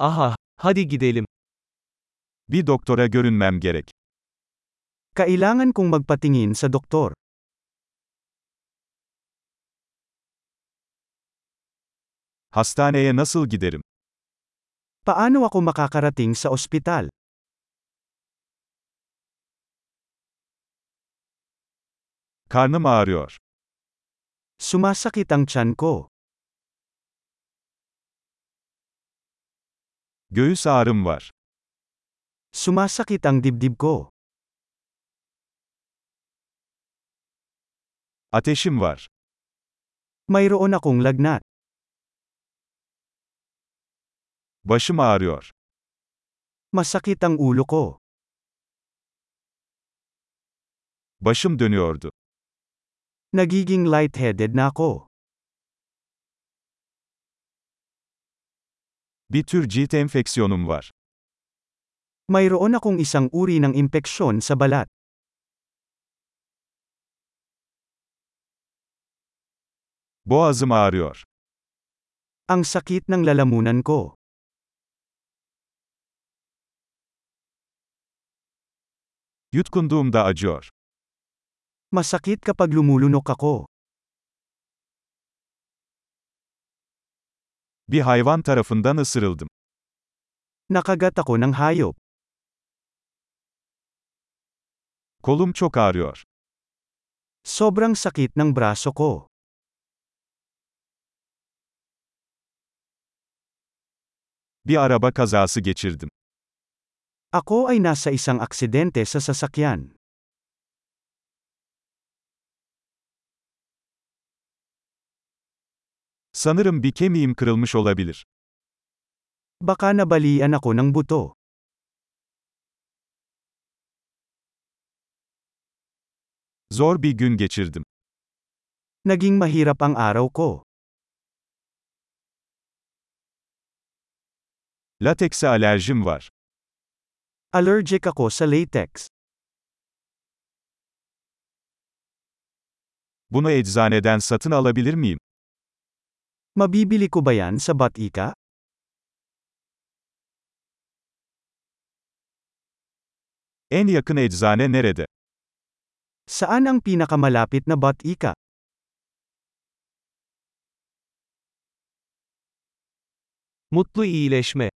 Aha, hadi gidelim. Bir doktora görünmem gerek. Kailangan kong magpatingin sa doktor. Hastaneye nasıl giderim? Paano ako makakarating sa ospital? Karnım ağrıyor. Sumasakit ang tiyan ko. Göğüs ağrım var. Sumasakit ang dibdib ko. Ateşim var. Mayroon akong lagnat. Başım ağrıyor. Masakit ang ulo ko. Başım dönüyordu. Nagiging lightheaded na ako. Bir tür cilt enfeksiyonum var. Mayroon akong isang uri ng impeksyon sa balat. Boğazım ağrıyor. Ang sakit ng lalamunan ko. Yutkunduğumda acıyor. Masakit kapag lumulunok ako. Bir hayvan tarafından ısırıldım. Nakagat ako ng hayop. Kolum çok ağrıyor. Sobrang sakit ng braso ko. Bir araba kazası geçirdim. Ako ay nasa isang aksidente sa sasakyan. Sanırım bir kemiğim kırılmış olabilir. Baka nabalian ako ng buto. Zor bir gün geçirdim. Naging mahirap ang araw ko. Latekse alerjim var. Allergic ako sa latex. Bunu eczaneden satın alabilir miyim? Mabibili ko ba yan sa Batika? En yakın eczane nerede? Saan ang pinakamalapit na Batika? Mutlu iyileşme.